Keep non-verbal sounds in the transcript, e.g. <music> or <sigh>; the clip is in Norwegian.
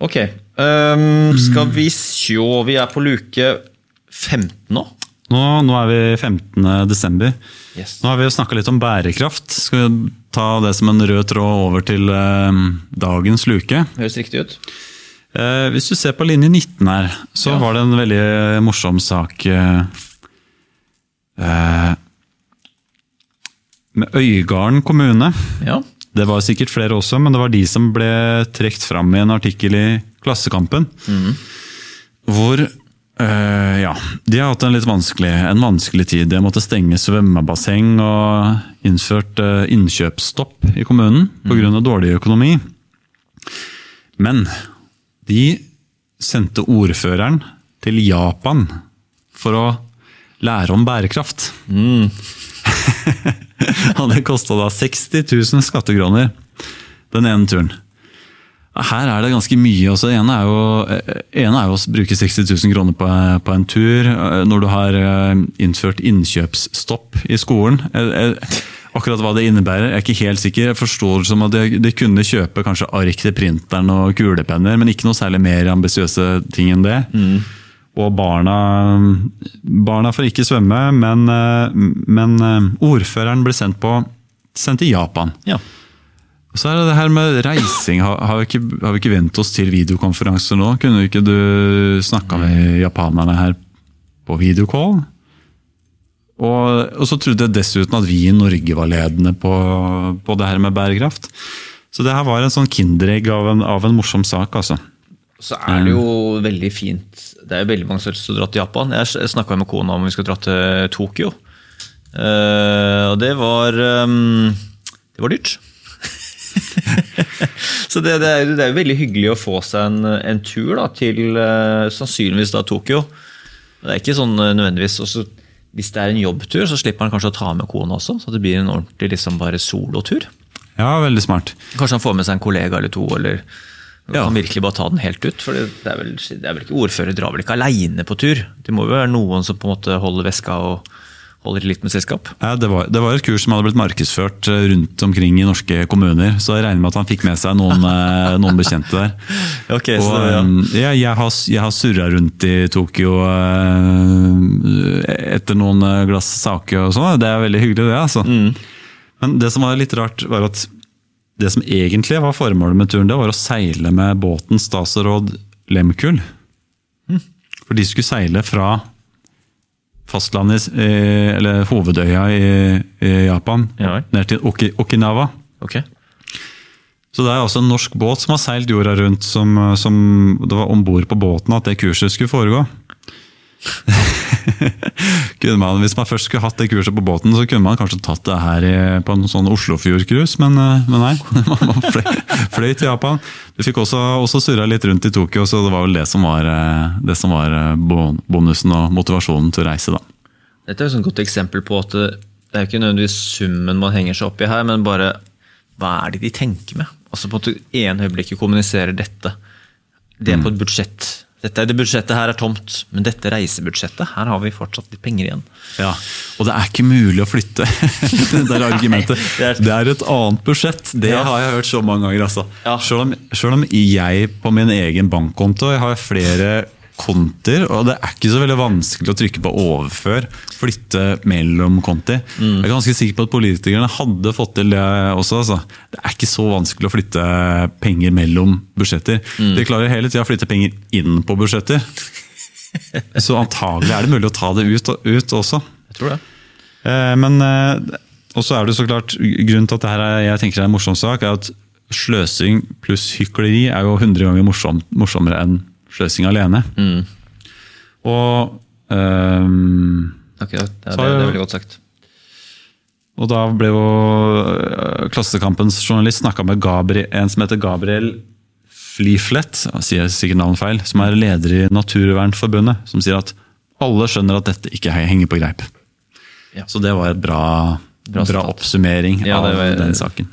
Ok. Um, skal vi sjå Vi er på luke 15 nå. Nå, nå er vi 15. desember. Yes. Nå har vi jo snakka litt om bærekraft. Skal vi ta det som en rød tråd over til uh, dagens luke? Høres riktig ut. Uh, hvis du ser på linje 19 her, så Ja. var det en veldig morsom sak eh, eh, med Øygarden kommune. Ja. Det var sikkert flere også, men det var de som ble trukket fram i en artikkel i Klassekampen. Hvor øh, ja, de har hatt en litt vanskelig, en vanskelig tid. De har måttet stenge svømmebasseng og innført eh, innkjøpsstopp i kommunen pga. av dårlig økonomi. Men de sendte ordføreren til Japan for å lære om bærekraft. <laughs> Og det kosta da 60 000 skattekroner den ene turen. Her er det ganske mye. også. ene er jo, ene er jo å bruke 60 000 kroner på, på en tur. Når du har eh, innført innkjøpsstopp i skolen. Eh, eh, Akkurat hva det innebærer, jeg er ikke helt sikker. Jeg forstår som at de, de kunne kjøpe kanskje ark til printeren og kulepenner, men ikke noe særlig mer ambisiøse ting enn det. Og barna, barna får ikke svømme, men, eh, men eh, ordføreren blir sendt, på, sendt til Japan. ja. Så er det det her med reising. Har, har, vi ikke, har vi ikke vent oss til videokonferanser nå? Kunne ikke du snakka med japanerne her på videocall? Og, og så trodde jeg dessuten at vi i Norge var ledende på, på det her med bærekraft. Så det her var en sånn kinderegg av en, av en morsom sak, altså. Så er det jo veldig fint Det er veldig mange som har dratt til Japan. Jeg snakka med kona om vi skal dra til Tokyo. Eh, og det var ehm, Det var dyrt. <laughs> så det, det, er, det er veldig hyggelig å få seg en, en tur da, til eh, sannsynligvis da Tokyo. Det er ikke sånn eh, nødvendigvis også, Hvis det er en jobbtur, så slipper han kanskje å ta med kona også. Så det blir en ordentlig liksom bare solotur. Ja, veldig smart. Kanskje han får med seg en kollega eller to, eller Ja. kan virkelig bare ta den helt ut. For det er vel, det er vel ikke ordfører drar vel ikke aleine på tur? Det må jo være noen som på en måte holder veska og holder litt med selskap. Ja, det, var, det var et kurs som hadde blitt markedsført eh, rundt omkring i norske kommuner, så jeg regner med at han fikk med seg noen, eh, noen bekjente der. <laughs> Okay, Og, så det, ja. um, ja, jeg har, jeg har surra rundt i Tokyo eh, etter noen glass sake og sånn. Det er veldig hyggelig, det. altså. Men det som var litt rart, var at det som egentlig var formålet med turen, det var å seile med båten Statsråd Lemkul. For de skulle seile fra fastlandet, eller hovedøya i, i Japan, Ja ned til Oki, Okinawa. Okay. Så det er altså en norsk båt som har seilt jorda rundt, som, som det var om bord på båten at det kurset skulle foregå. <laughs> man, hvis man først skulle hatt det kurset på båten, så kunne man kanskje tatt det her i, på en sånn Oslofjordcruise, men, eh, men nei. <laughs> Man fløy, til Japan. Du fikk også, også surra litt rundt i Tokyo, så det var vel det som var, eh, det som var eh, bonusen og motivasjonen til å reise, da. Dette er et godt eksempel på at det, er ikke nødvendigvis summen man henger seg opp i her, men bare hva er det de tenker med? Altså på et ene øyeblikket kommuniserer dette. Det er på et budsjett. Dette det budsjettet her er tomt, men dette reisebudsjettet, her har vi fortsatt litt penger igjen. Ja, Og det er ikke mulig å flytte. <laughs> det er argumentet. <laughs> det er- Det er et annet budsjett. Det Ja. har jeg hørt så mange ganger. altså. Ja. Selv, om, selv om jeg på min egen bankkonto jeg har flere konter, og det er ikke så veldig vanskelig å trykke på overfør, flytte mellom konti. Mm. Jeg er ganske sikker på at politikerne hadde fått til det også. Altså. Det er ikke så vanskelig å flytte penger mellom budsjetter. Mm. De klarer hele tida å flytte penger inn på budsjetter. <laughs> Så antagelig er det mulig å ta det ut, ut også. Jeg tror det. Eh, Men eh, og så er det så klart, grunnen til at det her er, jeg tenker det er en morsom sak, er at sløsing pluss hykleri er jo 100 ganger morsom, morsommere enn sløsing alene. Og, ehm, Ok, det, er, Så- det, det er veldig godt sagt. og da ble jo eh, Klassekampens journalist snakka med Gabriel, en som heter Gabriel Fliflet, sier sikkert navnet feil, som er leder i Naturvernforbundet, som sier at alle skjønner at dette ikke henger på greip. Ja. Så det var et bra, Bra bra, oppsummering Ja, av var- den saken.